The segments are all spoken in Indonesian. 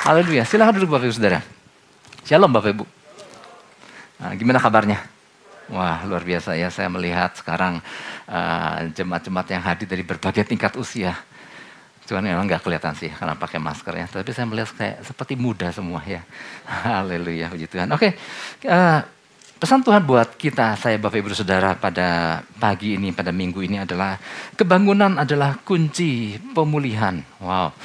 Haleluya. Silahkan duduk Bapak Ibu Saudara. Shalom Bapak Ibu. Nah, gimana kabarnya? Wah luar biasa ya saya melihat sekarang uh, jemaat-jemaat yang hadir dari berbagai tingkat usia. Cuman memang nggak kelihatan sih karena pakai masker ya. Tapi saya melihat kayak seperti muda semua ya. Haleluya puji Tuhan. Oke, uh, pesan Tuhan buat kita, saya Bapak Ibu Saudara pada pagi ini, pada minggu ini adalah kebangunan adalah kunci pemulihan. Wow.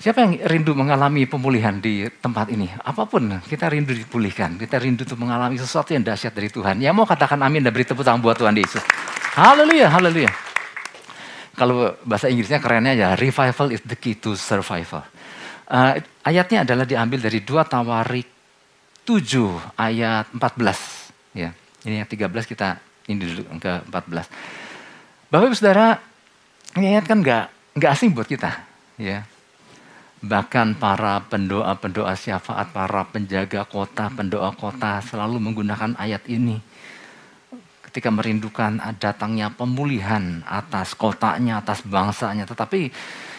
Siapa yang rindu mengalami pemulihan di tempat ini? Apa pun, kita rindu dipulihkan. Kita rindu untuk mengalami sesuatu yang dahsyat dari Tuhan. Yang mau katakan amin dan beri tepuk tangan buat Tuhan Yesus. Haleluya, haleluya. Kalau bahasa Inggrisnya kerennya ya, revival is the key to survival. Uh, ayatnya adalah diambil dari 2 Tawarik 7 ayat 14. Ya, ini yang 13 kita ini dulu ke 14. Bapak Ibu Saudara, ini ayat kan nggak nggak asing buat kita, ya. Bahkan para pendoa-pendoa syafaat, para penjaga kota, pendoa kota selalu menggunakan ayat ini. Ketika merindukan datangnya pemulihan atas kotanya, atas bangsanya. Tetapi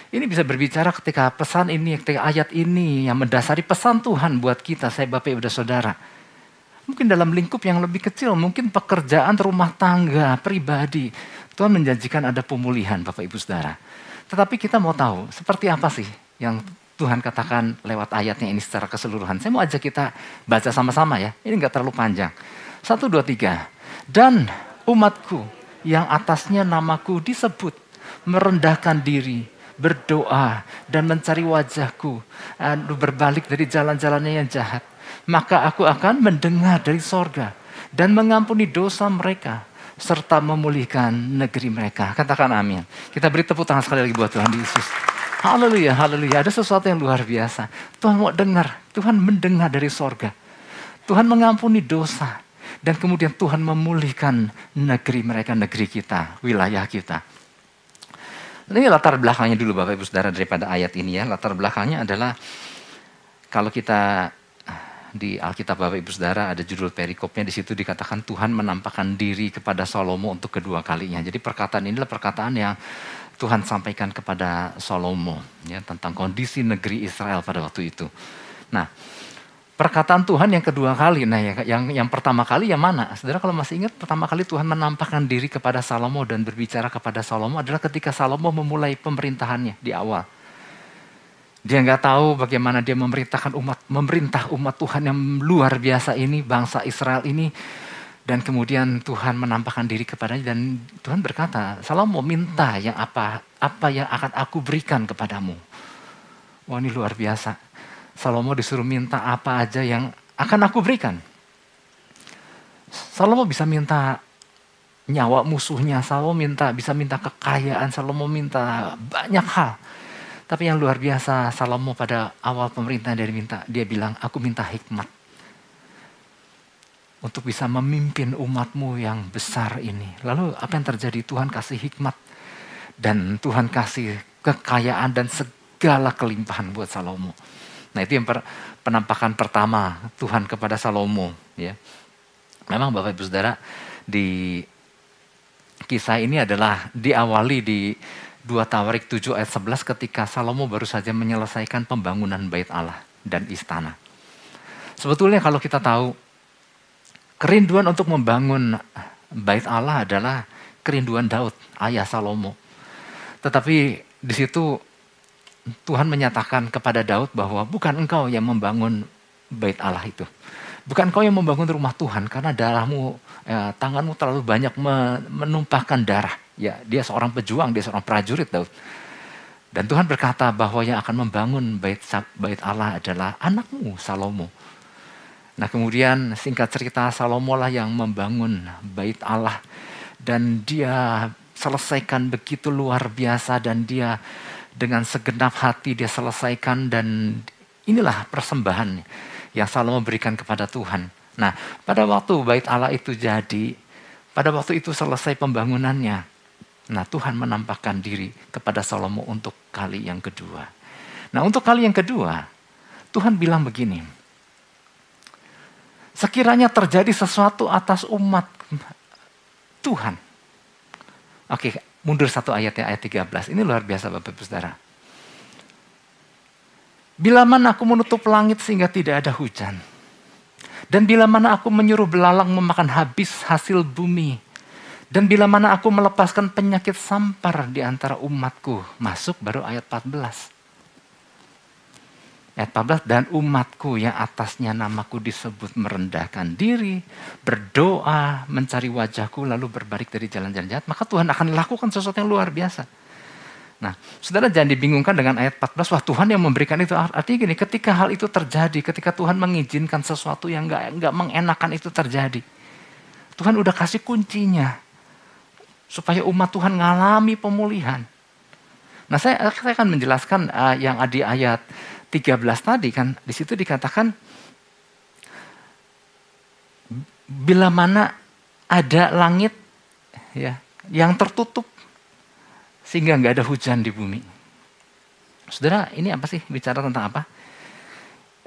ini bisa berbicara ketika pesan ini, ketika ayat ini yang mendasari pesan Tuhan buat kita, saya Bapak Ibu Saudara. Mungkin dalam lingkup yang lebih kecil, mungkin pekerjaan rumah tangga, pribadi. Tuhan menjanjikan ada pemulihan Bapak Ibu Saudara. Tetapi kita mau tahu, seperti apa sih yang Tuhan katakan lewat ayatnya ini secara keseluruhan. Saya mau ajak kita baca sama-sama ya. Ini nggak terlalu panjang. Satu, dua, tiga. Dan umatku yang atasnya namaku disebut merendahkan diri, berdoa dan mencari wajahku, berbalik dari jalan-jalannya yang jahat. Maka aku akan mendengar dari sorga dan mengampuni dosa mereka serta memulihkan negeri mereka. Katakan amin. Kita beri tepuk tangan sekali lagi buat Tuhan Yesus. Haleluya, haleluya. Ada sesuatu yang luar biasa. Tuhan mau dengar, Tuhan mendengar dari sorga. Tuhan mengampuni dosa. Dan kemudian Tuhan memulihkan negeri mereka, negeri kita, wilayah kita. Ini latar belakangnya dulu Bapak Ibu Saudara daripada ayat ini ya. Latar belakangnya adalah kalau kita di Alkitab Bapak Ibu Saudara ada judul perikopnya di situ dikatakan Tuhan menampakkan diri kepada Salomo untuk kedua kalinya. Jadi perkataan inilah perkataan yang Tuhan sampaikan kepada Salomo ya tentang kondisi negeri Israel pada waktu itu. Nah, perkataan Tuhan yang kedua kali, nah yang yang pertama kali yang mana? Saudara kalau masih ingat pertama kali Tuhan menampakkan diri kepada Salomo dan berbicara kepada Salomo adalah ketika Salomo memulai pemerintahannya di awal. Dia nggak tahu bagaimana dia memerintahkan umat, memerintah umat Tuhan yang luar biasa ini, bangsa Israel ini dan kemudian Tuhan menampakkan diri kepadanya dan Tuhan berkata, Salomo minta yang apa apa yang akan aku berikan kepadamu. Wah ini luar biasa. Salomo disuruh minta apa aja yang akan aku berikan. Salomo bisa minta nyawa musuhnya, Salomo minta bisa minta kekayaan, Salomo minta banyak hal. Tapi yang luar biasa Salomo pada awal pemerintahan dia minta, dia bilang, aku minta hikmat untuk bisa memimpin umatmu yang besar ini. Lalu apa yang terjadi? Tuhan kasih hikmat dan Tuhan kasih kekayaan dan segala kelimpahan buat Salomo. Nah itu yang per, penampakan pertama Tuhan kepada Salomo. Ya. Memang Bapak Ibu Saudara di kisah ini adalah diawali di 2 Tawarik 7 ayat 11 ketika Salomo baru saja menyelesaikan pembangunan bait Allah dan istana. Sebetulnya kalau kita tahu Kerinduan untuk membangun bait Allah adalah kerinduan Daud, ayah Salomo. Tetapi di situ Tuhan menyatakan kepada Daud bahwa bukan engkau yang membangun bait Allah itu. Bukan engkau yang membangun rumah Tuhan karena darahmu, ya, tanganmu terlalu banyak menumpahkan darah. Ya, dia seorang pejuang, dia seorang prajurit Daud. Dan Tuhan berkata bahwa yang akan membangun bait bait Allah adalah anakmu Salomo. Nah kemudian singkat cerita Salomo lah yang membangun bait Allah dan dia selesaikan begitu luar biasa dan dia dengan segenap hati dia selesaikan dan inilah persembahan yang Salomo berikan kepada Tuhan. Nah pada waktu bait Allah itu jadi, pada waktu itu selesai pembangunannya. Nah Tuhan menampakkan diri kepada Salomo untuk kali yang kedua. Nah untuk kali yang kedua, Tuhan bilang begini, Sekiranya terjadi sesuatu atas umat Tuhan. Oke, mundur satu ayat ya, ayat 13. Ini luar biasa Bapak Ibu Saudara. Bila mana aku menutup langit sehingga tidak ada hujan. Dan bila mana aku menyuruh belalang memakan habis hasil bumi. Dan bila mana aku melepaskan penyakit sampar di antara umatku. Masuk baru ayat 14. Ayat 14, dan umatku yang atasnya namaku disebut merendahkan diri, berdoa, mencari wajahku, lalu berbalik dari jalan-jalan jahat, maka Tuhan akan lakukan sesuatu yang luar biasa. Nah, saudara jangan dibingungkan dengan ayat 14, wah Tuhan yang memberikan itu. Artinya gini, ketika hal itu terjadi, ketika Tuhan mengizinkan sesuatu yang nggak nggak mengenakan itu terjadi, Tuhan udah kasih kuncinya supaya umat Tuhan ngalami pemulihan. Nah, saya, saya akan menjelaskan uh, yang di ayat 13 tadi kan di situ dikatakan bila mana ada langit ya yang tertutup sehingga nggak ada hujan di bumi. Saudara, ini apa sih bicara tentang apa?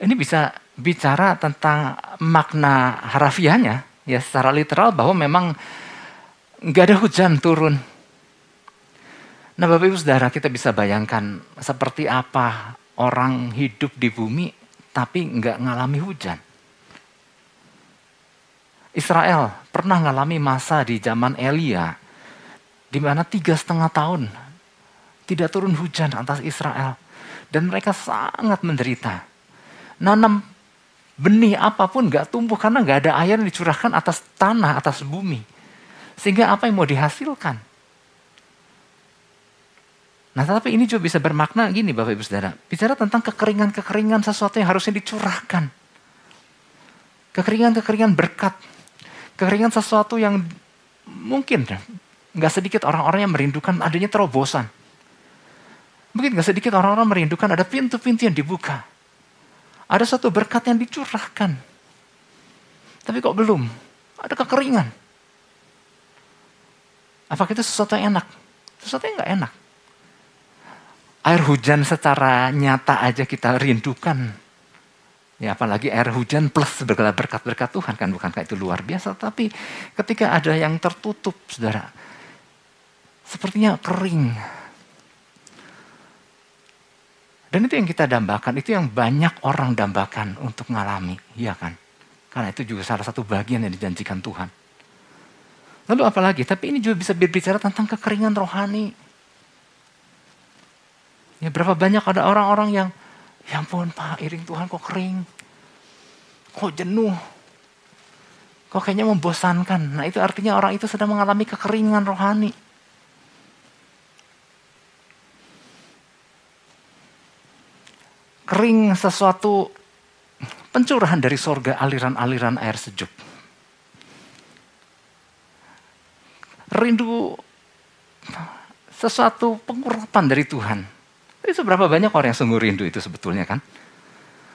Ini bisa bicara tentang makna harafiahnya ya secara literal bahwa memang nggak ada hujan turun. Nah Bapak Ibu Saudara kita bisa bayangkan seperti apa orang hidup di bumi tapi nggak ngalami hujan. Israel pernah ngalami masa di zaman Elia, di mana tiga setengah tahun tidak turun hujan atas Israel. Dan mereka sangat menderita. Nanam benih apa pun nggak tumbuh karena nggak ada air yang dicurahkan atas tanah, atas bumi. Sehingga apa yang mau dihasilkan? Nah, tapi ini juga bisa bermakna gini Bapak Ibu Saudara. Bicara tentang kekeringan-kekeringan sesuatu yang harusnya dicurahkan. Kekeringan-kekeringan berkat. Kekeringan sesuatu yang mungkin nggak sedikit orang-orang yang merindukan adanya terobosan. Mungkin nggak sedikit orang-orang merindukan ada pintu-pintu yang dibuka. Ada satu berkat yang dicurahkan. Tapi kok belum? Ada kekeringan. Apakah itu sesuatu yang enak? Sesuatu yang nggak enak air hujan secara nyata aja kita rindukan. Ya apalagi air hujan plus berkat-berkat Tuhan kan bukankah itu luar biasa. Tapi ketika ada yang tertutup saudara. Sepertinya kering. Dan itu yang kita dambakan, itu yang banyak orang dambakan untuk mengalami, ya kan? Karena itu juga salah satu bagian yang dijanjikan Tuhan. Lalu apalagi, tapi ini juga bisa berbicara tentang kekeringan rohani. Ya berapa banyak ada orang-orang yang, ya ampun Pak, iring Tuhan kok kering. Kok jenuh. Kok kayaknya membosankan. Nah itu artinya orang itu sedang mengalami kekeringan rohani. Kering sesuatu pencurahan dari sorga aliran-aliran air sejuk. Rindu sesuatu pengurapan dari Tuhan. Tapi seberapa banyak orang yang sungguh rindu itu sebetulnya kan?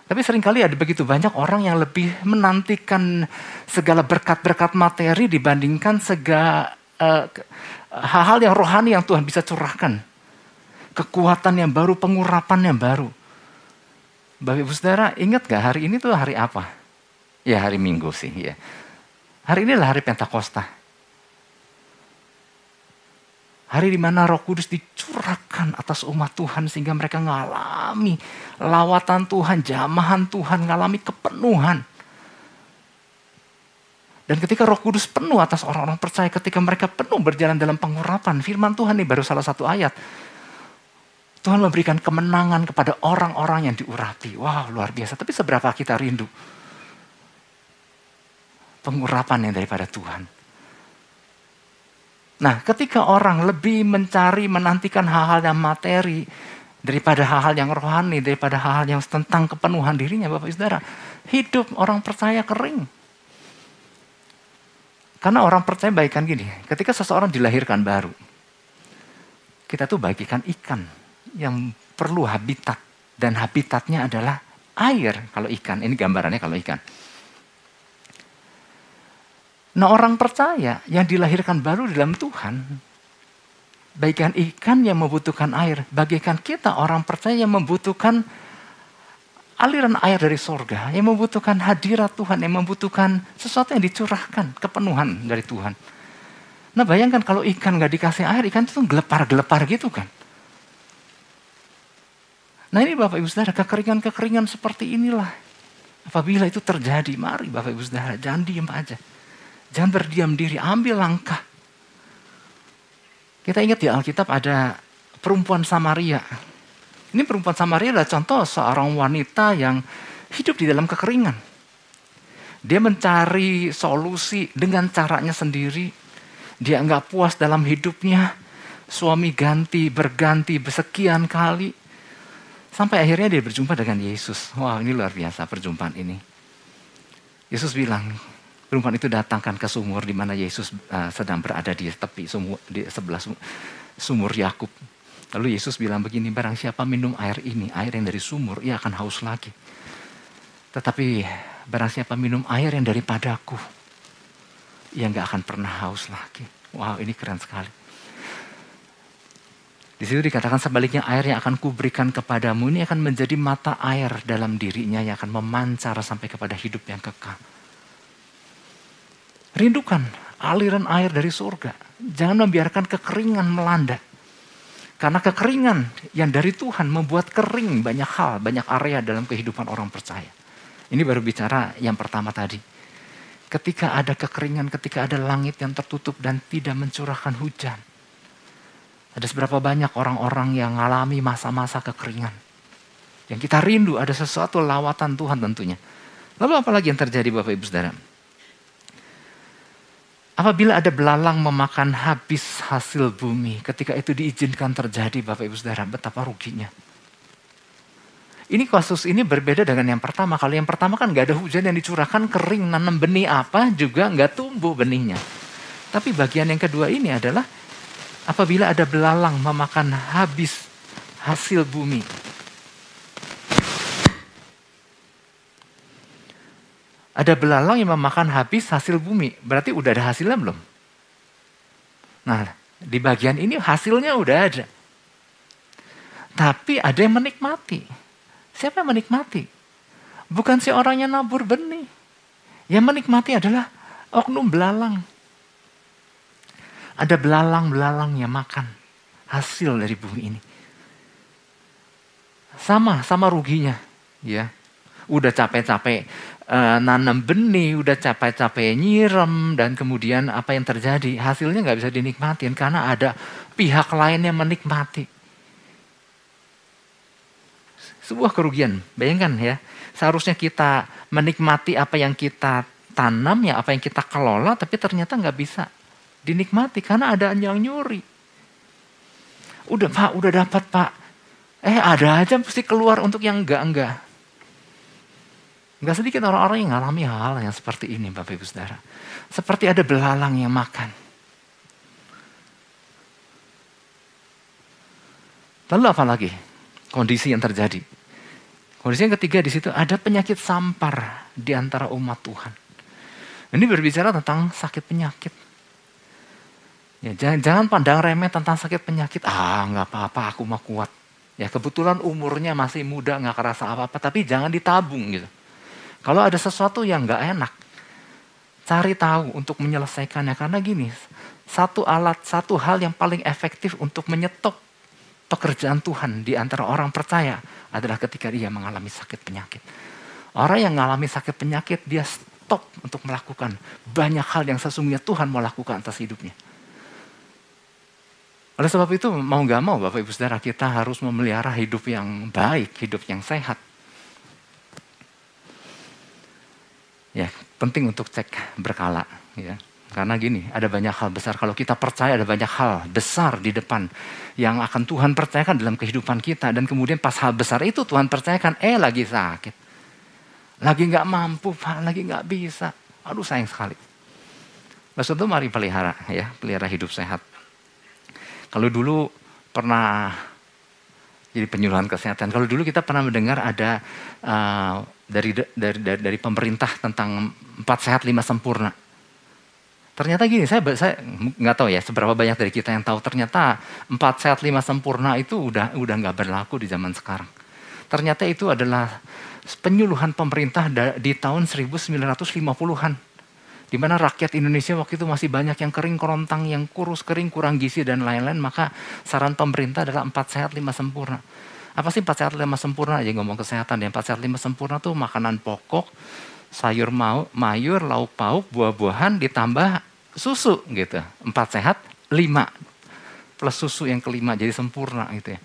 Tapi sering kali ada begitu banyak orang yang lebih menantikan segala berkat-berkat materi dibandingkan segala uh, hal-hal yang rohani yang Tuhan bisa curahkan. Kekuatan yang baru, pengurapan yang baru. Bapak Ibu Saudara, ingat gak hari ini tuh hari apa? Ya hari Minggu sih ya. Hari ini adalah hari Pentakosta. Hari di mana roh kudus dicurahkan atas umat Tuhan sehingga mereka mengalami lawatan Tuhan, jamahan Tuhan, mengalami kepenuhan. Dan ketika roh kudus penuh atas orang-orang percaya, ketika mereka penuh berjalan dalam pengurapan, firman Tuhan ini baru salah satu ayat. Tuhan memberikan kemenangan kepada orang-orang yang diurapi. Wow, luar biasa. Tapi seberapa kita rindu pengurapan yang daripada Tuhan. Nah, ketika orang lebih mencari, menantikan hal-hal yang materi daripada hal-hal yang rohani, daripada hal-hal yang tentang kepenuhan dirinya, Bapak Saudara, hidup orang percaya kering. Karena orang percaya baikkan gini, ketika seseorang dilahirkan baru, kita tuh bagikan ikan yang perlu habitat. Dan habitatnya adalah air kalau ikan. Ini gambarannya kalau ikan. Nah orang percaya yang dilahirkan baru dalam Tuhan, bagikan ikan yang membutuhkan air, bagikan kita orang percaya yang membutuhkan aliran air dari sorga, yang membutuhkan hadirat Tuhan, yang membutuhkan sesuatu yang dicurahkan, kepenuhan dari Tuhan. Nah bayangkan kalau ikan gak dikasih air, ikan itu gelepar-gelepar gitu kan. Nah ini Bapak Ibu Saudara, kekeringan-kekeringan seperti inilah. Apabila itu terjadi, mari Bapak Ibu Saudara, jangan diem aja. Jangan berdiam diri, ambil langkah. Kita ingat di Alkitab ada perempuan Samaria. Ini perempuan Samaria adalah contoh seorang wanita yang hidup di dalam kekeringan. Dia mencari solusi dengan caranya sendiri. Dia nggak puas dalam hidupnya. Suami ganti, berganti, bersekian kali. Sampai akhirnya dia berjumpa dengan Yesus. Wah ini luar biasa perjumpaan ini. Yesus bilang, perempuan itu datangkan ke sumur di mana Yesus uh, sedang berada di tepi sumur di sebelah sumur Yakub. Lalu Yesus bilang begini, barang siapa minum air ini, air yang dari sumur, ia akan haus lagi. Tetapi barang siapa minum air yang daripadaku, ia nggak akan pernah haus lagi. Wow, ini keren sekali. Di situ dikatakan sebaliknya air yang akan kuberikan kepadamu ini akan menjadi mata air dalam dirinya yang akan memancar sampai kepada hidup yang kekal. Rindukan aliran air dari surga. Jangan membiarkan kekeringan melanda. Karena kekeringan yang dari Tuhan membuat kering banyak hal, banyak area dalam kehidupan orang percaya. Ini baru bicara yang pertama tadi. Ketika ada kekeringan, ketika ada langit yang tertutup dan tidak mencurahkan hujan. Ada seberapa banyak orang-orang yang mengalami masa-masa kekeringan. Yang kita rindu ada sesuatu lawatan Tuhan tentunya. Lalu apalagi yang terjadi Bapak Ibu Saudara? Apabila ada belalang memakan habis hasil bumi, ketika itu diizinkan terjadi Bapak Ibu Saudara, betapa ruginya. Ini kasus ini berbeda dengan yang pertama. Kalau yang pertama kan gak ada hujan yang dicurahkan, kering, nanam benih apa juga gak tumbuh benihnya. Tapi bagian yang kedua ini adalah apabila ada belalang memakan habis hasil bumi. Ada belalang yang memakan habis hasil bumi. Berarti udah ada hasilnya belum? Nah, di bagian ini hasilnya udah ada. Tapi ada yang menikmati. Siapa yang menikmati? Bukan si orang yang nabur benih. Yang menikmati adalah oknum belalang. Ada belalang-belalang yang makan hasil dari bumi ini. Sama, sama ruginya. ya. Udah capek-capek uh, nanam benih, udah capek-capek nyirem, dan kemudian apa yang terjadi? Hasilnya nggak bisa dinikmatin karena ada pihak lain yang menikmati. Sebuah kerugian, bayangkan ya. Seharusnya kita menikmati apa yang kita tanam, ya apa yang kita kelola, tapi ternyata nggak bisa dinikmati karena ada yang nyuri. Udah pak, udah dapat pak. Eh ada aja mesti keluar untuk yang enggak-enggak. Gak sedikit orang-orang yang mengalami hal yang seperti ini Bapak Ibu Saudara. Seperti ada belalang yang makan. Lalu apa lagi? Kondisi yang terjadi. Kondisi yang ketiga di situ ada penyakit sampar di antara umat Tuhan. Ini berbicara tentang sakit penyakit. Ya, jangan, jangan pandang remeh tentang sakit penyakit. Ah, nggak apa-apa, aku mah kuat. Ya kebetulan umurnya masih muda, nggak kerasa apa-apa. Tapi jangan ditabung gitu. Kalau ada sesuatu yang nggak enak, cari tahu untuk menyelesaikannya. Karena gini, satu alat, satu hal yang paling efektif untuk menyetop pekerjaan Tuhan di antara orang percaya adalah ketika dia mengalami sakit penyakit. Orang yang mengalami sakit penyakit, dia stop untuk melakukan banyak hal yang sesungguhnya Tuhan mau lakukan atas hidupnya. Oleh sebab itu mau gak mau Bapak Ibu Saudara kita harus memelihara hidup yang baik, hidup yang sehat. Ya, penting untuk cek berkala ya. Karena gini, ada banyak hal besar. Kalau kita percaya ada banyak hal besar di depan yang akan Tuhan percayakan dalam kehidupan kita. Dan kemudian pas hal besar itu Tuhan percayakan, eh lagi sakit. Lagi nggak mampu, Pak, lagi nggak bisa. Aduh sayang sekali. Maksud itu mari pelihara ya, pelihara hidup sehat. Kalau dulu pernah jadi penyuluhan kesehatan. Kalau dulu kita pernah mendengar ada uh, dari, dari dari dari pemerintah tentang empat sehat lima sempurna. Ternyata gini, saya saya nggak tahu ya seberapa banyak dari kita yang tahu ternyata empat sehat lima sempurna itu udah udah nggak berlaku di zaman sekarang. Ternyata itu adalah penyuluhan pemerintah di tahun 1950-an. Di mana rakyat Indonesia waktu itu masih banyak yang kering kerontang, yang kurus kering, kurang gizi dan lain-lain. Maka saran pemerintah adalah empat sehat lima sempurna. Apa sih 4 sehat 5 sempurna aja ngomong kesehatan. Yang 4 sehat 5 sempurna tuh makanan pokok, sayur mau, mayur, lauk pauk, buah-buahan ditambah susu gitu. 4 sehat 5 plus susu yang kelima jadi sempurna gitu ya.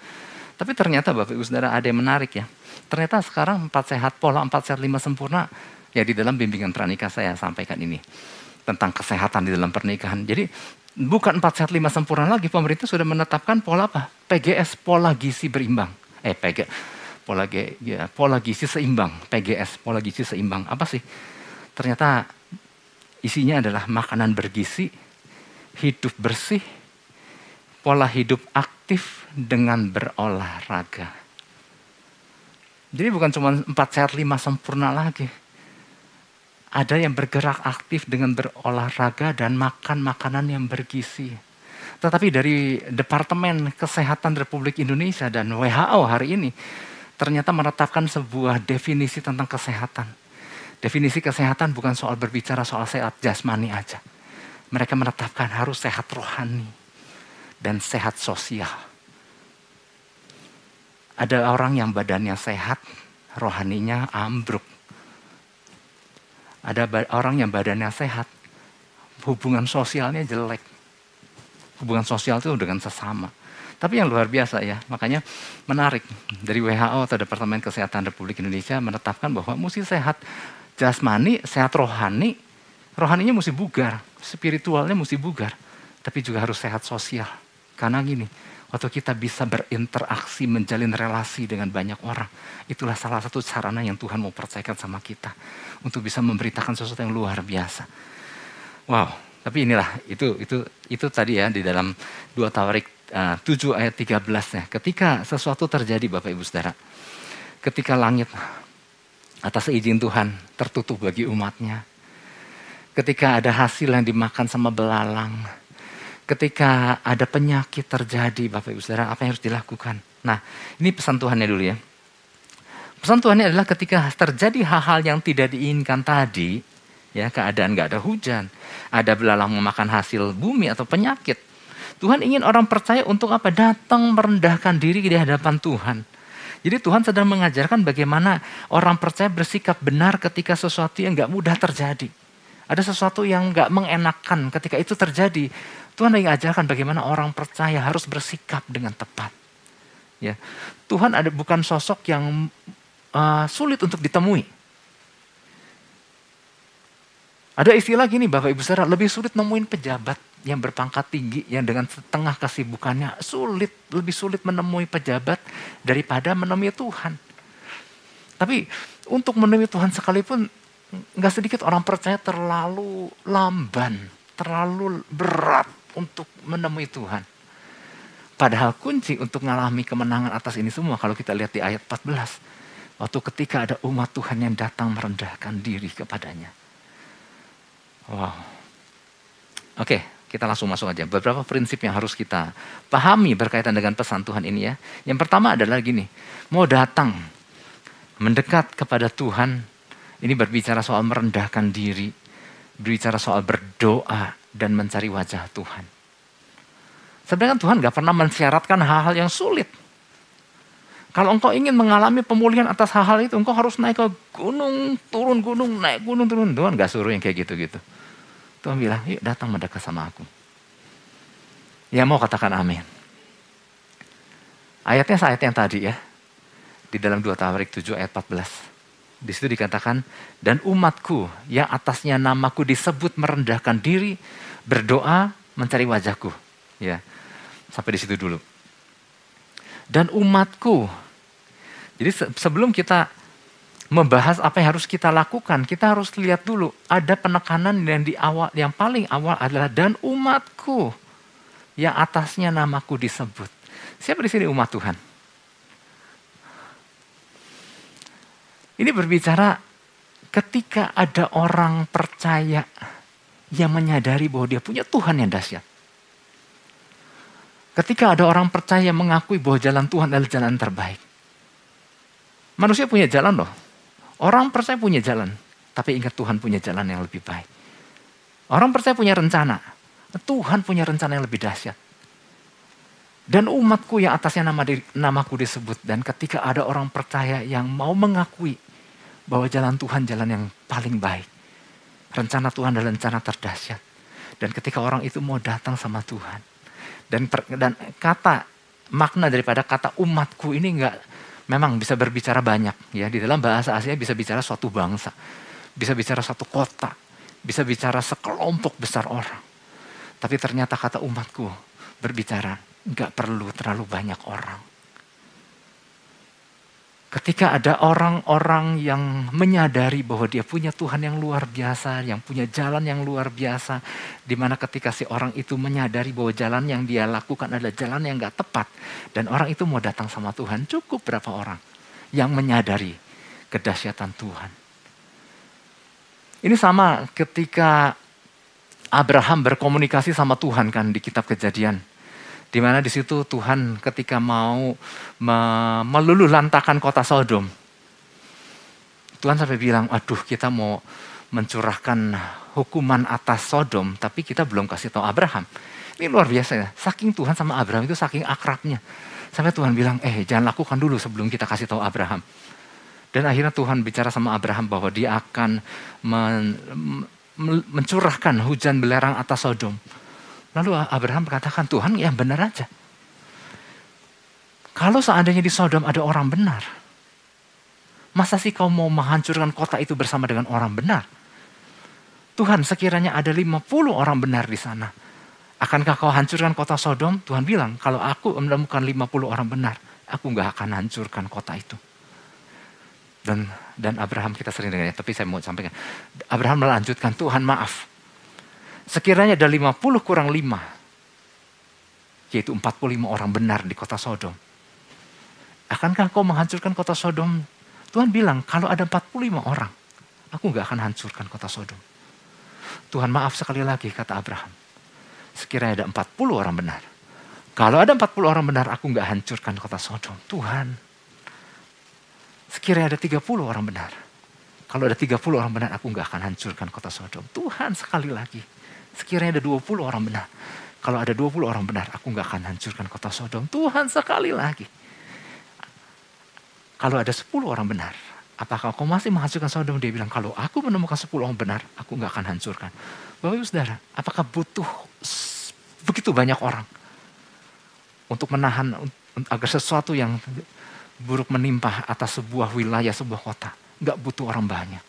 Tapi ternyata Bapak Ibu Saudara ada yang menarik ya. Ternyata sekarang empat sehat pola, empat sehat lima sempurna ya di dalam bimbingan pranikah saya sampaikan ini. Tentang kesehatan di dalam pernikahan. Jadi bukan empat sehat lima sempurna lagi, pemerintah sudah menetapkan pola apa? PGS, pola gizi berimbang. Eh, PG, pola, G, ya, pola gizi seimbang, PGS, pola gizi seimbang. Apa sih? Ternyata isinya adalah makanan bergizi, hidup bersih, pola hidup aktif dengan berolahraga. Jadi bukan cuma empat sehat lima sempurna lagi. Ada yang bergerak aktif dengan berolahraga dan makan makanan yang bergizi. Tetapi dari Departemen Kesehatan Republik Indonesia dan WHO hari ini ternyata menetapkan sebuah definisi tentang kesehatan. Definisi kesehatan bukan soal berbicara soal sehat jasmani aja. Mereka menetapkan harus sehat rohani dan sehat sosial. Ada orang yang badannya sehat, rohaninya ambruk. Ada orang yang badannya sehat, hubungan sosialnya jelek. Hubungan sosial itu dengan sesama. Tapi yang luar biasa ya, makanya menarik dari WHO atau Departemen Kesehatan Republik Indonesia menetapkan bahwa mesti sehat jasmani, sehat rohani, rohaninya mesti bugar, spiritualnya mesti bugar, tapi juga harus sehat sosial. Karena gini, waktu kita bisa berinteraksi, menjalin relasi dengan banyak orang, itulah salah satu sarana yang Tuhan mau percayakan sama kita untuk bisa memberitakan sesuatu yang luar biasa. Wow, tapi inilah itu itu itu tadi ya di dalam dua Tawarik uh, 7 ayat 13 ya. Ketika sesuatu terjadi Bapak Ibu Saudara, ketika langit atas izin Tuhan tertutup bagi umatnya, ketika ada hasil yang dimakan sama belalang, ketika ada penyakit terjadi, Bapak Ibu Saudara, apa yang harus dilakukan? Nah, ini pesan Tuhannya dulu ya. Pesan Tuhannya adalah ketika terjadi hal-hal yang tidak diinginkan tadi, ya keadaan nggak ada hujan, ada belalang memakan hasil bumi atau penyakit. Tuhan ingin orang percaya untuk apa? Datang merendahkan diri di hadapan Tuhan. Jadi Tuhan sedang mengajarkan bagaimana orang percaya bersikap benar ketika sesuatu yang nggak mudah terjadi. Ada sesuatu yang nggak mengenakan ketika itu terjadi. Tuhan lagi ajarkan bagaimana orang percaya harus bersikap dengan tepat. Ya, Tuhan ada bukan sosok yang uh, sulit untuk ditemui. Ada istilah gini Bapak Ibu Saudara, lebih sulit nemuin pejabat yang berpangkat tinggi yang dengan setengah kesibukannya sulit, lebih sulit menemui pejabat daripada menemui Tuhan. Tapi untuk menemui Tuhan sekalipun nggak sedikit orang percaya terlalu lamban, terlalu berat untuk menemui Tuhan. Padahal kunci untuk mengalami kemenangan atas ini semua kalau kita lihat di ayat 14. Waktu ketika ada umat Tuhan yang datang merendahkan diri kepadanya. Wow. Oke, kita langsung masuk aja. Beberapa prinsip yang harus kita pahami berkaitan dengan pesan Tuhan ini ya. Yang pertama adalah gini, mau datang mendekat kepada Tuhan, ini berbicara soal merendahkan diri, berbicara soal berdoa, dan mencari wajah Tuhan. Sebenarnya Tuhan gak pernah mensyaratkan hal-hal yang sulit. Kalau engkau ingin mengalami pemulihan atas hal-hal itu, engkau harus naik ke gunung, turun gunung, naik gunung, turun. Tuhan gak suruh yang kayak gitu-gitu. Tuhan bilang, yuk datang mendekat sama aku. Ya mau katakan amin. Ayatnya ayat yang tadi ya. Di dalam 2 Tawarik 7 ayat 14. Di situ dikatakan, dan umatku yang atasnya namaku disebut merendahkan diri, berdoa, mencari wajahku. Ya, sampai di situ dulu. Dan umatku, jadi sebelum kita membahas apa yang harus kita lakukan, kita harus lihat dulu ada penekanan yang di awal, yang paling awal adalah dan umatku yang atasnya namaku disebut. Siapa di sini umat Tuhan? Ini berbicara ketika ada orang percaya yang menyadari bahwa dia punya Tuhan yang dahsyat. Ketika ada orang percaya mengakui bahwa jalan Tuhan adalah jalan terbaik. Manusia punya jalan loh. Orang percaya punya jalan. Tapi ingat Tuhan punya jalan yang lebih baik. Orang percaya punya rencana. Tuhan punya rencana yang lebih dahsyat. Dan umatku yang atasnya nama namaku disebut. Dan ketika ada orang percaya yang mau mengakui bahwa jalan Tuhan jalan yang paling baik. Rencana Tuhan adalah rencana terdahsyat. Dan ketika orang itu mau datang sama Tuhan. Dan, per, dan kata, makna daripada kata umatku ini enggak memang bisa berbicara banyak. ya Di dalam bahasa aslinya bisa bicara suatu bangsa. Bisa bicara satu kota. Bisa bicara sekelompok besar orang. Tapi ternyata kata umatku berbicara nggak perlu terlalu banyak orang. Ketika ada orang-orang yang menyadari bahwa dia punya Tuhan yang luar biasa, yang punya jalan yang luar biasa, di mana ketika si orang itu menyadari bahwa jalan yang dia lakukan adalah jalan yang gak tepat, dan orang itu mau datang sama Tuhan, cukup berapa orang yang menyadari kedahsyatan Tuhan. Ini sama ketika Abraham berkomunikasi sama Tuhan kan di kitab kejadian di mana di situ Tuhan ketika mau meluluh lantakan kota Sodom. Tuhan sampai bilang, aduh kita mau mencurahkan hukuman atas Sodom, tapi kita belum kasih tahu Abraham. Ini luar biasa ya, saking Tuhan sama Abraham itu saking akrabnya. Sampai Tuhan bilang, eh jangan lakukan dulu sebelum kita kasih tahu Abraham. Dan akhirnya Tuhan bicara sama Abraham bahwa dia akan men, mencurahkan hujan belerang atas Sodom Lalu Abraham berkatakan, Tuhan yang benar aja. Kalau seandainya di Sodom ada orang benar, masa sih kau mau menghancurkan kota itu bersama dengan orang benar? Tuhan sekiranya ada 50 orang benar di sana. Akankah kau hancurkan kota Sodom? Tuhan bilang, kalau aku menemukan 50 orang benar, aku nggak akan hancurkan kota itu. Dan dan Abraham kita sering dengar, tapi saya mau sampaikan. Abraham melanjutkan, Tuhan maaf, Sekiranya ada 50 kurang 5, yaitu 45 orang benar di kota Sodom. Akankah kau menghancurkan kota Sodom? Tuhan bilang, kalau ada 45 orang, aku gak akan hancurkan kota Sodom. Tuhan maaf sekali lagi, kata Abraham. Sekiranya ada 40 orang benar. Kalau ada 40 orang benar, aku gak hancurkan kota Sodom. Tuhan, sekiranya ada 30 orang benar. Kalau ada 30 orang benar, aku gak akan hancurkan kota Sodom. Tuhan sekali lagi, Sekiranya ada 20 orang benar. Kalau ada 20 orang benar, aku nggak akan hancurkan kota Sodom. Tuhan sekali lagi. Kalau ada 10 orang benar, apakah kau masih menghancurkan Sodom? Dia bilang, kalau aku menemukan 10 orang benar, aku nggak akan hancurkan. Bapak Ibu Saudara, apakah butuh begitu banyak orang untuk menahan agar sesuatu yang buruk menimpa atas sebuah wilayah, sebuah kota. Nggak butuh orang banyak.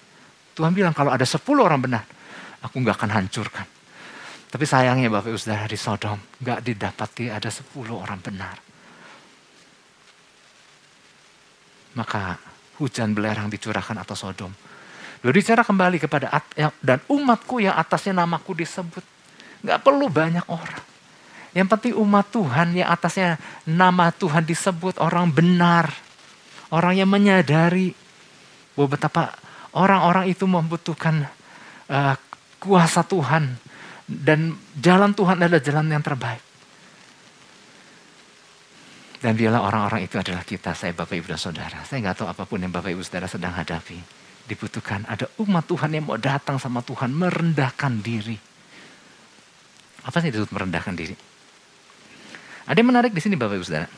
Tuhan bilang kalau ada 10 orang benar, aku nggak akan hancurkan. Tapi sayangnya Bapak Ibu Saudara di Sodom nggak didapati ada 10 orang benar. Maka hujan belerang dicurahkan atas Sodom. Berbicara kembali kepada dan umatku yang atasnya namaku disebut. Nggak perlu banyak orang. Yang penting umat Tuhan yang atasnya nama Tuhan disebut orang benar. Orang yang menyadari bahwa betapa orang-orang itu membutuhkan uh, kuasa Tuhan dan jalan Tuhan adalah jalan yang terbaik. Dan biarlah orang-orang itu adalah kita, saya Bapak Ibu dan Saudara. Saya nggak tahu apa pun yang Bapak Ibu Saudara sedang hadapi. Dibutuhkan ada umat Tuhan yang mau datang sama Tuhan, merendahkan diri. Apa sih disebut merendahkan diri? Ada yang menarik di sini Bapak Ibu Saudara.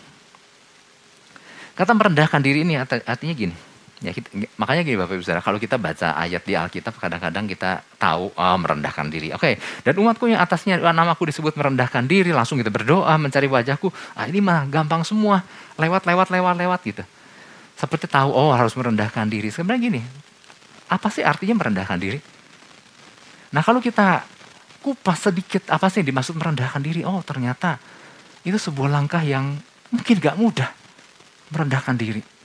Kata merendahkan diri ini artinya gini. Ya, kita, makanya gini Bapak Ibu Saudara, kalau kita baca ayat di Alkitab kadang-kadang kita tahu oh, merendahkan diri. Oke, dan umatku yang atasnya namaku disebut merendahkan diri, langsung kita berdoa mencari wajahku. Ah ini mah gampang semua, lewat lewat lewat lewat gitu. Seperti tahu oh harus merendahkan diri. Sebenarnya gini, apa sih artinya merendahkan diri? Nah kalau kita kupas sedikit apa sih yang dimaksud merendahkan diri? Oh ternyata itu sebuah langkah yang mungkin gak mudah merendahkan diri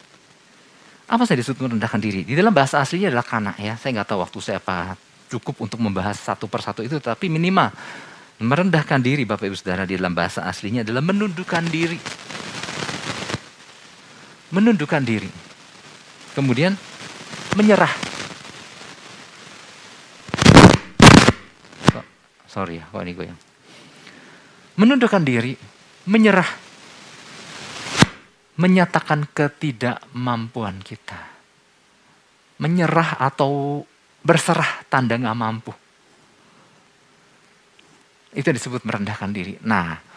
apa saya disebut merendahkan diri? Di dalam bahasa aslinya adalah kanak ya. Saya nggak tahu waktu saya apa cukup untuk membahas satu persatu itu, tapi minimal merendahkan diri Bapak Ibu Saudara di dalam bahasa aslinya adalah menundukkan diri. Menundukkan diri. Kemudian menyerah. sorry ya, kok ini gue yang. Menundukkan diri, menyerah menyatakan ketidakmampuan kita. Menyerah atau berserah tanda nggak mampu. Itu disebut merendahkan diri. Nah,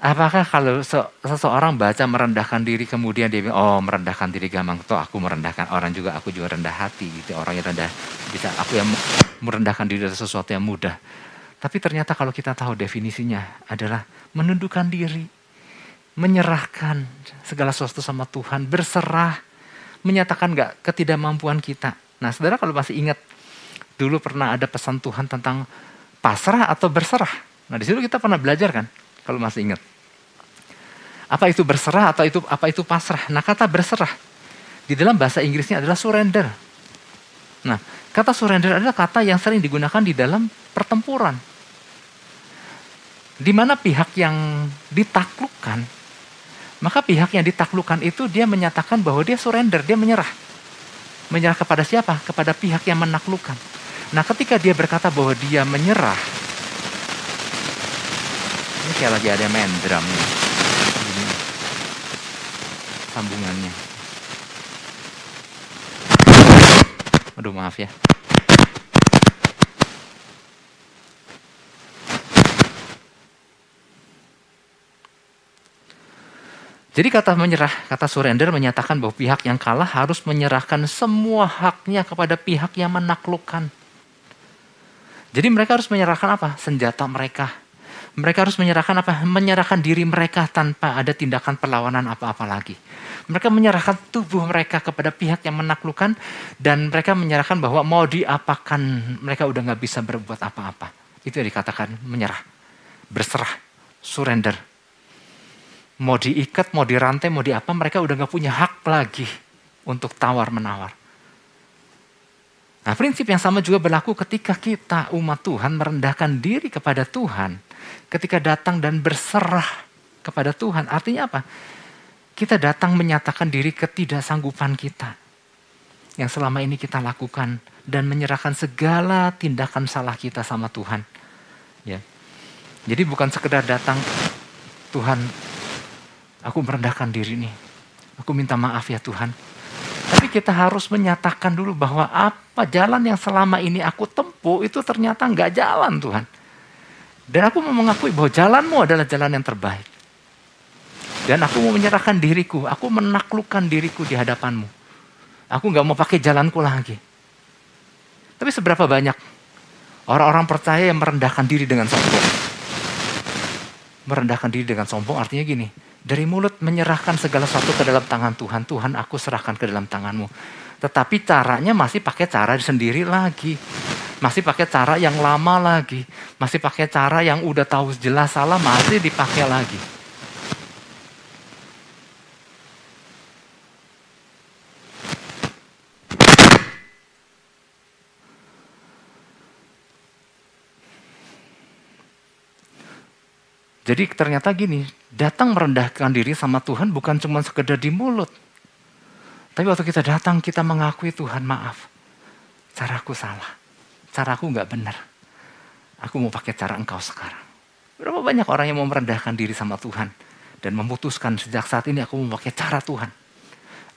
Apakah kalau seseorang baca merendahkan diri kemudian dia bilang, oh merendahkan diri gampang, toh aku merendahkan orang juga, aku juga rendah hati gitu. Orang yang rendah bisa aku yang merendahkan diri dari sesuatu yang mudah. Tapi ternyata kalau kita tahu definisinya adalah menundukkan diri, menyerahkan segala sesuatu sama Tuhan, berserah, menyatakan nggak ketidakmampuan kita. Nah, saudara kalau masih ingat dulu pernah ada pesan Tuhan tentang pasrah atau berserah. Nah, di situ kita pernah belajar kan, kalau masih ingat. Apa itu berserah atau itu apa itu pasrah? Nah, kata berserah di dalam bahasa Inggrisnya adalah surrender. Nah, kata surrender adalah kata yang sering digunakan di dalam pertempuran. Di mana pihak yang ditaklukkan, maka pihak yang ditaklukkan itu dia menyatakan bahwa dia surrender, dia menyerah. Menyerah kepada siapa? Kepada pihak yang menaklukkan. Nah, ketika dia berkata bahwa dia menyerah, ini kayak lagi ada main drum sambungannya. Aduh maaf ya. Jadi kata menyerah, kata surrender menyatakan bahwa pihak yang kalah harus menyerahkan semua haknya kepada pihak yang menaklukkan. Jadi mereka harus menyerahkan apa? Senjata mereka, mereka harus menyerahkan apa? Menyerahkan diri mereka tanpa ada tindakan perlawanan apa-apa lagi. Mereka menyerahkan tubuh mereka kepada pihak yang menaklukkan dan mereka menyerahkan bahwa mau diapakan mereka udah nggak bisa berbuat apa-apa. Itu yang dikatakan menyerah, berserah, surrender. Mau diikat, mau dirantai, mau diapa, mereka udah nggak punya hak lagi untuk tawar menawar. Nah prinsip yang sama juga berlaku ketika kita umat Tuhan merendahkan diri kepada Tuhan ketika datang dan berserah kepada Tuhan. Artinya apa? Kita datang menyatakan diri ketidaksanggupan kita. Yang selama ini kita lakukan. Dan menyerahkan segala tindakan salah kita sama Tuhan. Ya. Jadi bukan sekedar datang, Tuhan, aku merendahkan diri nih. Aku minta maaf ya Tuhan. Tapi kita harus menyatakan dulu bahwa apa jalan yang selama ini aku tempuh itu ternyata nggak jalan Tuhan. Dan aku mau mengakui bahwa jalanmu adalah jalan yang terbaik. Dan aku mau menyerahkan diriku, aku menaklukkan diriku di hadapanmu. Aku nggak mau pakai jalanku lagi. Tapi seberapa banyak orang-orang percaya yang merendahkan diri dengan sombong. Merendahkan diri dengan sombong artinya gini, dari mulut menyerahkan segala sesuatu ke dalam tangan Tuhan. Tuhan aku serahkan ke dalam tanganmu. Tetapi caranya masih pakai cara sendiri lagi. Masih pakai cara yang lama lagi. Masih pakai cara yang udah tahu jelas salah masih dipakai lagi. Jadi ternyata gini, datang merendahkan diri sama Tuhan bukan cuma sekedar di mulut. Tapi waktu kita datang, kita mengakui Tuhan maaf. Caraku salah. Caraku nggak benar. Aku mau pakai cara engkau sekarang. Berapa banyak orang yang mau merendahkan diri sama Tuhan. Dan memutuskan sejak saat ini aku mau pakai cara Tuhan.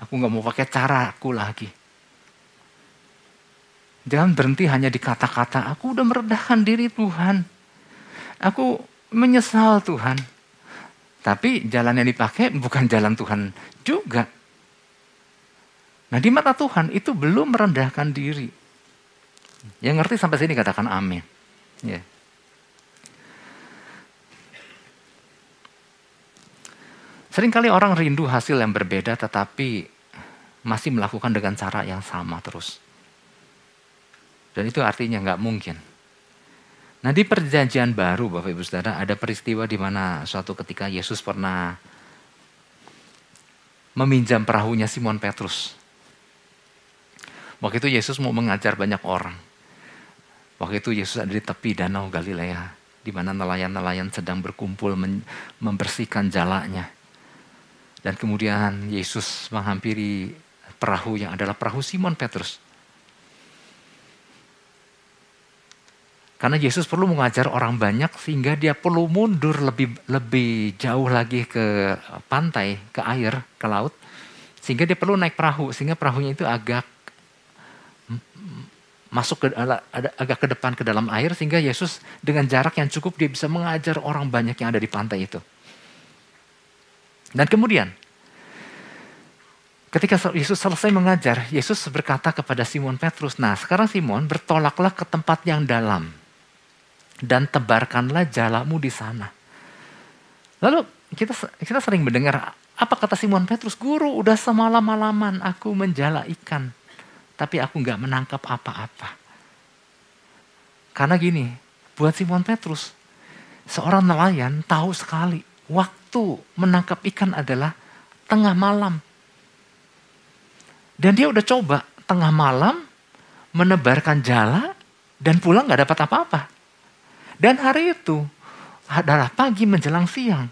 Aku nggak mau pakai cara aku lagi. Jangan berhenti hanya di kata-kata, aku udah merendahkan diri Tuhan. Aku menyesal Tuhan. Tapi jalan yang dipakai bukan jalan Tuhan juga. Nah di mata Tuhan itu belum merendahkan diri. Yang ngerti sampai sini katakan amin. Ya. Seringkali orang rindu hasil yang berbeda tetapi masih melakukan dengan cara yang sama terus. Dan itu artinya nggak mungkin. Nah di perjanjian baru Bapak Ibu Saudara ada peristiwa di mana suatu ketika Yesus pernah meminjam perahunya Simon Petrus. Waktu itu Yesus mau mengajar banyak orang. Waktu itu Yesus ada di tepi danau Galilea di mana nelayan-nelayan sedang berkumpul membersihkan jalanya. Dan kemudian Yesus menghampiri perahu yang adalah perahu Simon Petrus. Karena Yesus perlu mengajar orang banyak sehingga dia perlu mundur lebih lebih jauh lagi ke pantai, ke air, ke laut. Sehingga dia perlu naik perahu, sehingga perahunya itu agak masuk ke agak ke depan ke dalam air sehingga Yesus dengan jarak yang cukup dia bisa mengajar orang banyak yang ada di pantai itu. Dan kemudian, ketika Yesus selesai mengajar, Yesus berkata kepada Simon Petrus, nah sekarang Simon bertolaklah ke tempat yang dalam dan tebarkanlah jalamu di sana. Lalu kita kita sering mendengar apa kata Simon Petrus, guru udah semalam-malaman aku menjala ikan, tapi aku nggak menangkap apa-apa. Karena gini, buat Simon Petrus, seorang nelayan tahu sekali waktu menangkap ikan adalah tengah malam. Dan dia udah coba tengah malam menebarkan jala dan pulang gak dapat apa-apa. Dan hari itu adalah pagi menjelang siang.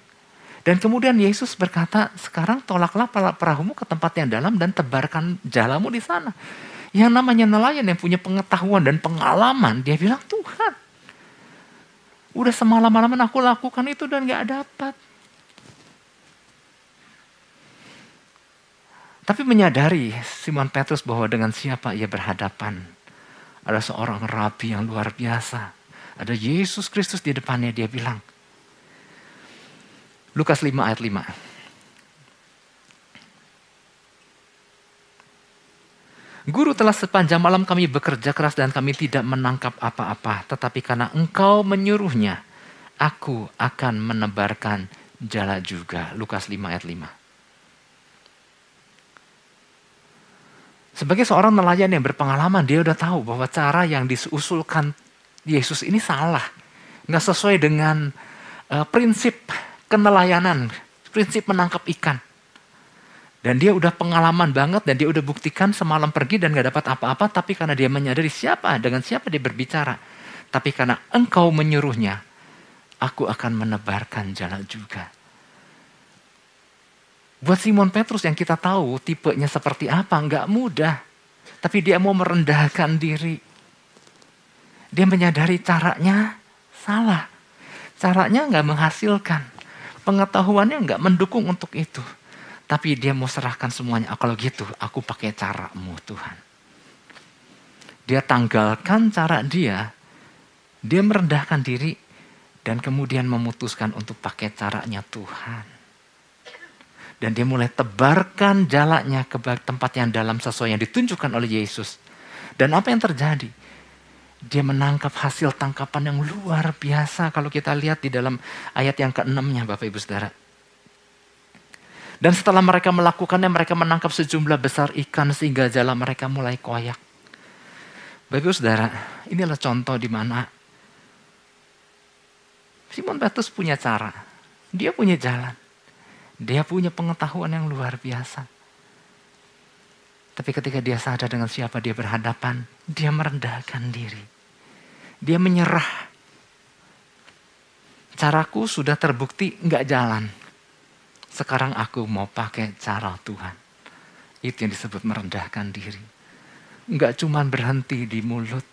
Dan kemudian Yesus berkata, sekarang tolaklah perahumu ke tempat yang dalam dan tebarkan jalamu di sana. Yang namanya nelayan yang punya pengetahuan dan pengalaman, dia bilang, Tuhan, udah semalam-malaman aku lakukan itu dan gak dapat. Tapi menyadari Simon Petrus bahwa dengan siapa ia berhadapan. Ada seorang rabi yang luar biasa. Ada Yesus Kristus di depannya dia bilang. Lukas 5 ayat 5. Guru telah sepanjang malam kami bekerja keras dan kami tidak menangkap apa-apa. Tetapi karena engkau menyuruhnya, aku akan menebarkan jala juga. Lukas 5 ayat 5. Sebagai seorang nelayan yang berpengalaman, dia udah tahu bahwa cara yang diusulkan Yesus ini salah. Nggak sesuai dengan uh, prinsip kenelayanan, prinsip menangkap ikan. Dan dia udah pengalaman banget dan dia udah buktikan semalam pergi dan gak dapat apa-apa. Tapi karena dia menyadari siapa, dengan siapa dia berbicara. Tapi karena engkau menyuruhnya, aku akan menebarkan jalan juga. Buat Simon Petrus yang kita tahu tipenya seperti apa, nggak mudah. Tapi dia mau merendahkan diri. Dia menyadari caranya salah. Caranya nggak menghasilkan. Pengetahuannya nggak mendukung untuk itu. Tapi dia mau serahkan semuanya. Ah, kalau gitu, aku pakai caramu Tuhan. Dia tanggalkan cara dia. Dia merendahkan diri. Dan kemudian memutuskan untuk pakai caranya Tuhan. Dan dia mulai tebarkan jalannya ke tempat yang dalam sesuai yang ditunjukkan oleh Yesus. Dan apa yang terjadi? Dia menangkap hasil tangkapan yang luar biasa kalau kita lihat di dalam ayat yang keenamnya Bapak Ibu Saudara. Dan setelah mereka melakukannya, mereka menangkap sejumlah besar ikan sehingga jalan mereka mulai koyak. Bapak saudara, inilah contoh di mana Simon Petrus punya cara. Dia punya jalan. Dia punya pengetahuan yang luar biasa. Tapi ketika dia sadar dengan siapa dia berhadapan, dia merendahkan diri. Dia menyerah. Caraku sudah terbukti nggak jalan sekarang aku mau pakai cara Tuhan. Itu yang disebut merendahkan diri. Enggak cuma berhenti di mulut.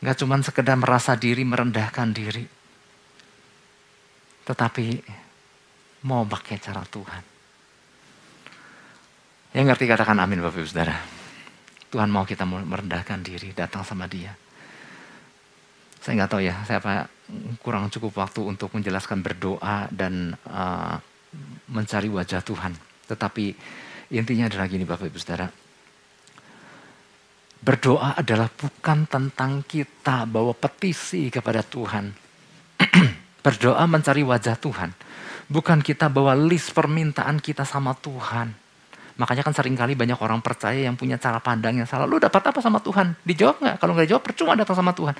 Enggak cuma sekedar merasa diri merendahkan diri. Tetapi mau pakai cara Tuhan. Yang ngerti katakan amin Bapak Ibu Saudara. Tuhan mau kita merendahkan diri, datang sama dia. Saya nggak tahu ya, saya apa kurang cukup waktu untuk menjelaskan berdoa dan uh, mencari wajah Tuhan. Tetapi intinya adalah gini Bapak Ibu Saudara. Berdoa adalah bukan tentang kita bawa petisi kepada Tuhan. Berdoa mencari wajah Tuhan. Bukan kita bawa list permintaan kita sama Tuhan. Makanya kan sering kali banyak orang percaya yang punya cara pandang yang salah. Lu dapat apa sama Tuhan? Dijawab nggak? Kalau nggak dijawab percuma datang sama Tuhan.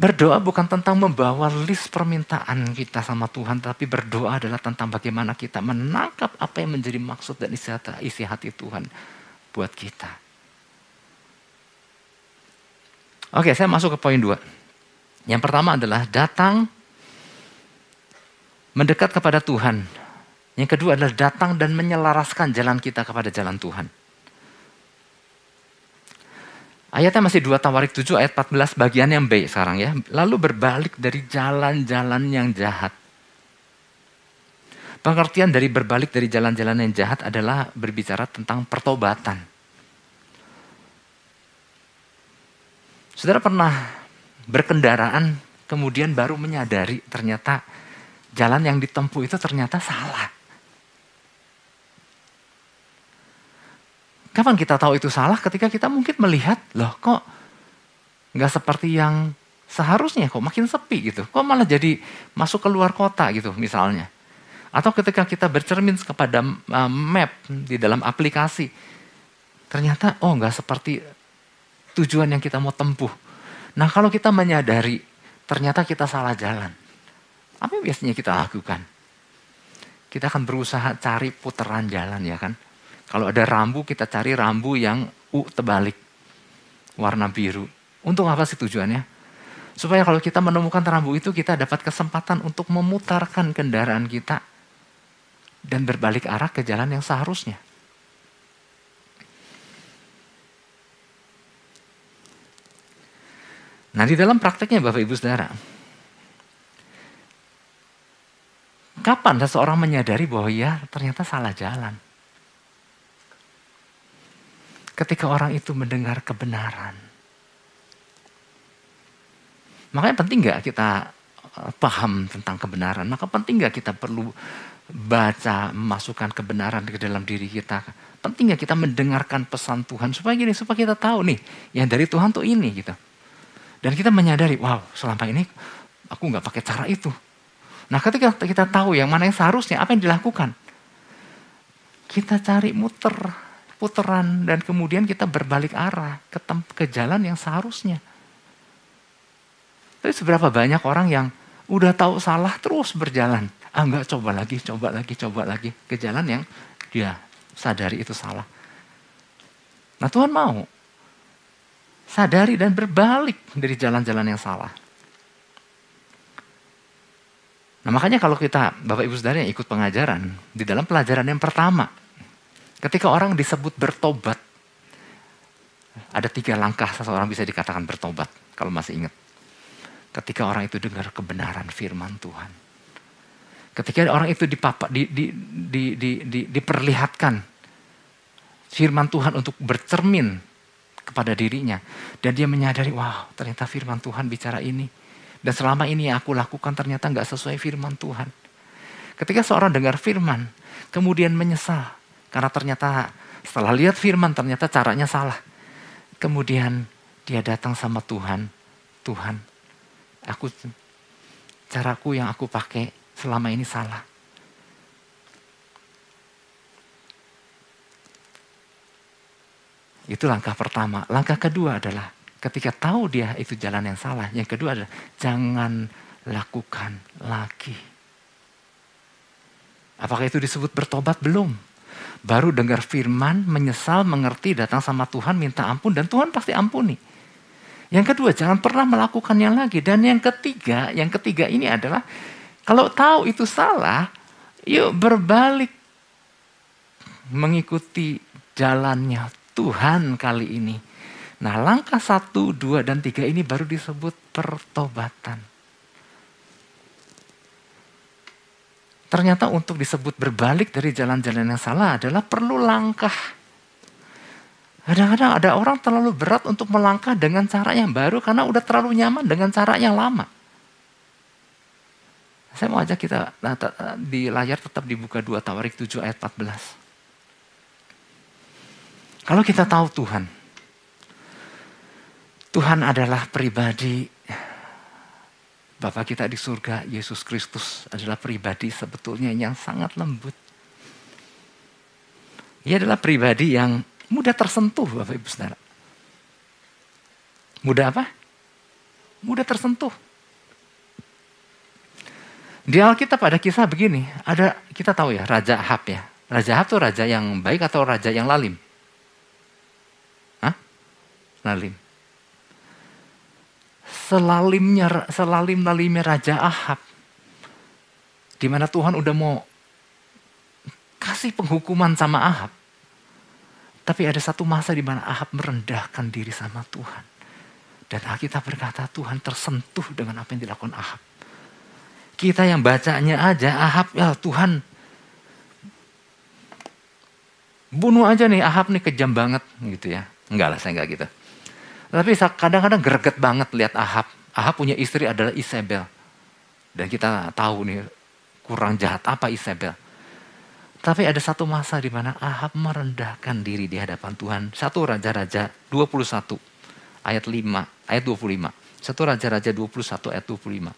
Berdoa bukan tentang membawa list permintaan kita sama Tuhan, tapi berdoa adalah tentang bagaimana kita menangkap apa yang menjadi maksud dan isi hati, isi hati Tuhan buat kita. Oke, saya masuk ke poin dua. Yang pertama adalah datang mendekat kepada Tuhan. Yang kedua adalah datang dan menyelaraskan jalan kita kepada jalan Tuhan. Ayatnya masih 2 Tawarik 7 ayat 14 bagian yang B sekarang ya. Lalu berbalik dari jalan-jalan yang jahat. Pengertian dari berbalik dari jalan-jalan yang jahat adalah berbicara tentang pertobatan. Saudara pernah berkendaraan kemudian baru menyadari ternyata jalan yang ditempuh itu ternyata salah. Kapan kita tahu itu salah? Ketika kita mungkin melihat, loh kok nggak seperti yang seharusnya, kok makin sepi gitu. Kok malah jadi masuk ke luar kota gitu misalnya. Atau ketika kita bercermin kepada uh, map di dalam aplikasi, ternyata oh nggak seperti tujuan yang kita mau tempuh. Nah kalau kita menyadari ternyata kita salah jalan, apa yang biasanya kita lakukan? Kita akan berusaha cari putaran jalan ya kan. Kalau ada rambu kita cari rambu yang U terbalik, warna biru. Untuk apa sih tujuannya? Supaya kalau kita menemukan rambu itu kita dapat kesempatan untuk memutarkan kendaraan kita dan berbalik arah ke jalan yang seharusnya. Nah di dalam prakteknya Bapak Ibu Saudara, kapan seseorang menyadari bahwa ya ternyata salah jalan? Ketika orang itu mendengar kebenaran. Makanya penting nggak kita eh, paham tentang kebenaran? Maka penting nggak kita perlu baca, memasukkan kebenaran ke dalam diri kita. Pentingnya kita mendengarkan pesan Tuhan supaya gini, supaya kita tahu nih, yang dari Tuhan tuh ini gitu. Dan kita menyadari, wow, selama ini aku nggak pakai cara itu. Nah, ketika kita tahu yang mana yang seharusnya, apa yang dilakukan, kita cari muter, puteran, dan kemudian kita berbalik arah ke, ke jalan yang seharusnya. Tapi seberapa banyak orang yang udah tahu salah terus berjalan ah enggak coba lagi, coba lagi, coba lagi ke jalan yang dia sadari itu salah. Nah Tuhan mau sadari dan berbalik dari jalan-jalan yang salah. Nah makanya kalau kita Bapak Ibu Saudara yang ikut pengajaran di dalam pelajaran yang pertama ketika orang disebut bertobat ada tiga langkah seseorang bisa dikatakan bertobat kalau masih ingat. Ketika orang itu dengar kebenaran firman Tuhan. Ketika orang itu dipapa, di, di, di, di, di, diperlihatkan firman Tuhan untuk bercermin kepada dirinya. Dan dia menyadari, wow ternyata firman Tuhan bicara ini. Dan selama ini yang aku lakukan ternyata nggak sesuai firman Tuhan. Ketika seorang dengar firman, kemudian menyesal. Karena ternyata setelah lihat firman ternyata caranya salah. Kemudian dia datang sama Tuhan. Tuhan, aku caraku yang aku pakai selama ini salah. Itu langkah pertama. Langkah kedua adalah ketika tahu dia itu jalan yang salah. Yang kedua adalah jangan lakukan lagi. Apakah itu disebut bertobat? Belum. Baru dengar firman, menyesal, mengerti, datang sama Tuhan, minta ampun, dan Tuhan pasti ampuni. Yang kedua, jangan pernah melakukannya lagi. Dan yang ketiga, yang ketiga ini adalah kalau tahu itu salah, yuk berbalik mengikuti jalannya Tuhan kali ini. Nah langkah satu, dua, dan tiga ini baru disebut pertobatan. Ternyata untuk disebut berbalik dari jalan-jalan yang salah adalah perlu langkah. Kadang-kadang ada orang terlalu berat untuk melangkah dengan cara yang baru karena udah terlalu nyaman dengan cara yang lama. Saya mau ajak kita nah, di layar tetap dibuka 2 Tawarik 7 ayat 14. Kalau kita tahu Tuhan, Tuhan adalah pribadi Bapak kita di surga, Yesus Kristus adalah pribadi sebetulnya yang sangat lembut. Ia adalah pribadi yang mudah tersentuh Bapak Ibu Saudara. Mudah apa? Mudah tersentuh. Di Alkitab ada kisah begini, ada kita tahu ya Raja Ahab ya. Raja Ahab itu raja yang baik atau raja yang lalim? Hah? Lalim. Selalimnya, selalim lalimnya Raja Ahab. Di mana Tuhan udah mau kasih penghukuman sama Ahab. Tapi ada satu masa di mana Ahab merendahkan diri sama Tuhan. Dan Alkitab berkata Tuhan tersentuh dengan apa yang dilakukan Ahab. Kita yang bacanya aja Ahab ya Tuhan bunuh aja nih Ahab nih kejam banget gitu ya. Enggak lah saya enggak gitu. Tapi kadang-kadang greget banget lihat Ahab. Ahab punya istri adalah Isabel. Dan kita tahu nih kurang jahat apa Isabel. Tapi ada satu masa di mana Ahab merendahkan diri di hadapan Tuhan. Satu Raja-Raja 21 ayat 5, ayat 25. Satu Raja-Raja 21 ayat 25.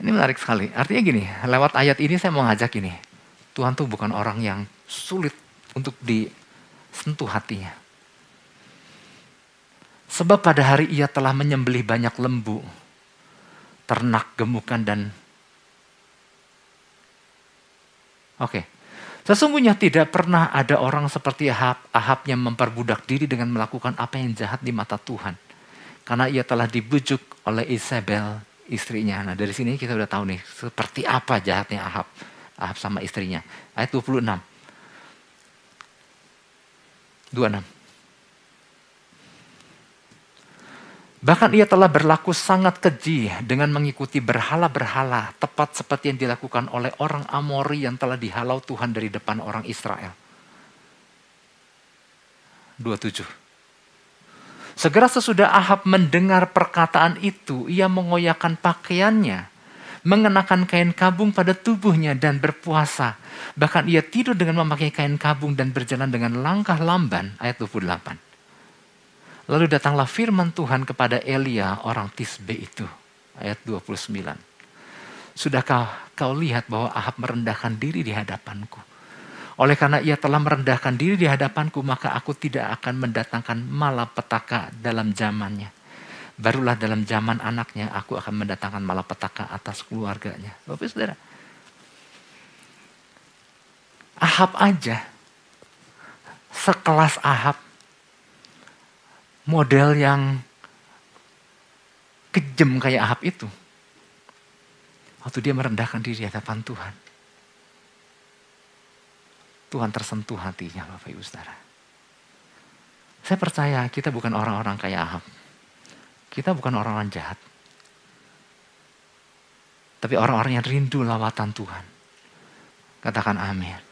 Ini menarik sekali. Artinya gini, lewat ayat ini saya mau ngajak ini. Tuhan tuh bukan orang yang sulit untuk disentuh hatinya. Sebab pada hari ia telah menyembelih banyak lembu, ternak gemukan dan Oke. Sesungguhnya tidak pernah ada orang seperti Ahab, Ahab yang memperbudak diri dengan melakukan apa yang jahat di mata Tuhan. Karena ia telah dibujuk oleh Isabel, istrinya. Nah dari sini kita udah tahu nih, seperti apa jahatnya Ahab. Ahab sama istrinya. Ayat 26. 26. Bahkan ia telah berlaku sangat keji dengan mengikuti berhala-berhala, tepat seperti yang dilakukan oleh orang Amori yang telah dihalau Tuhan dari depan orang Israel. 27. Segera sesudah Ahab mendengar perkataan itu, ia mengoyakkan pakaiannya, mengenakan kain kabung pada tubuhnya dan berpuasa. Bahkan ia tidur dengan memakai kain kabung dan berjalan dengan langkah lamban. Ayat 28. Lalu datanglah firman Tuhan kepada Elia orang Tisbe itu. Ayat 29. Sudahkah kau lihat bahwa Ahab merendahkan diri di hadapanku? Oleh karena ia telah merendahkan diri di hadapanku, maka aku tidak akan mendatangkan malapetaka dalam zamannya. Barulah dalam zaman anaknya aku akan mendatangkan malapetaka atas keluarganya. Bapak saudara. Ahab aja. Sekelas Ahab model yang kejam kayak Ahab itu. Waktu dia merendahkan diri di hadapan Tuhan. Tuhan tersentuh hatinya Bapak Ibu Saudara. Saya percaya kita bukan orang-orang kayak Ahab. Kita bukan orang-orang jahat. Tapi orang-orang yang rindu lawatan Tuhan. Katakan amin.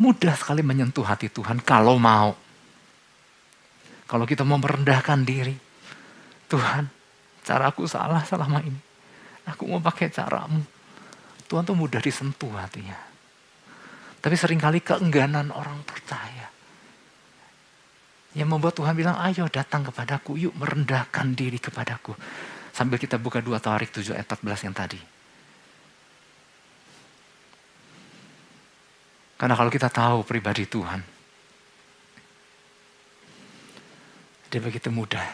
Mudah sekali menyentuh hati Tuhan kalau mau. Kalau kita mau merendahkan diri. Tuhan, caraku salah selama ini. Aku mau pakai caramu. Tuhan tuh mudah disentuh hatinya. Tapi sering kali keengganan orang percaya. Yang membuat Tuhan bilang, ayo datang kepadaku, yuk merendahkan diri kepadaku. Sambil kita buka dua tarik 7 ayat 14 yang tadi. Karena kalau kita tahu pribadi Tuhan, dia begitu mudah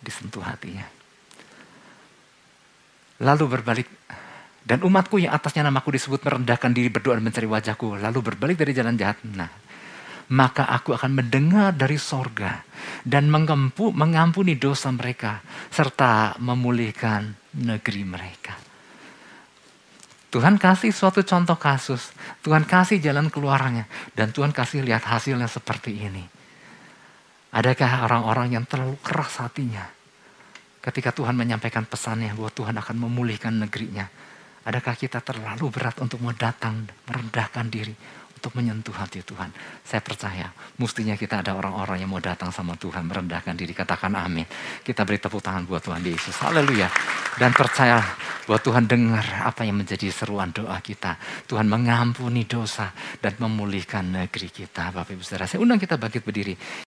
disentuh hatinya. Lalu berbalik, dan umatku yang atasnya namaku disebut merendahkan diri berdoa dan mencari wajahku, lalu berbalik dari jalan jahat. Nah, maka aku akan mendengar dari sorga dan mengampuni dosa mereka serta memulihkan negeri mereka. Tuhan kasih suatu contoh kasus. Tuhan kasih jalan keluarnya. Dan Tuhan kasih lihat hasilnya seperti ini. Adakah orang-orang yang terlalu keras hatinya? Ketika Tuhan menyampaikan pesannya bahwa Tuhan akan memulihkan negerinya. Adakah kita terlalu berat untuk mau datang merendahkan diri untuk menyentuh hati Tuhan. Saya percaya mestinya kita ada orang-orang yang mau datang sama Tuhan, merendahkan diri, katakan amin. Kita beri tepuk tangan buat Tuhan Yesus. Haleluya. Dan percaya bahwa Tuhan dengar apa yang menjadi seruan doa kita. Tuhan mengampuni dosa dan memulihkan negeri kita. Bapak Ibu Saudara, saya undang kita bangkit berdiri.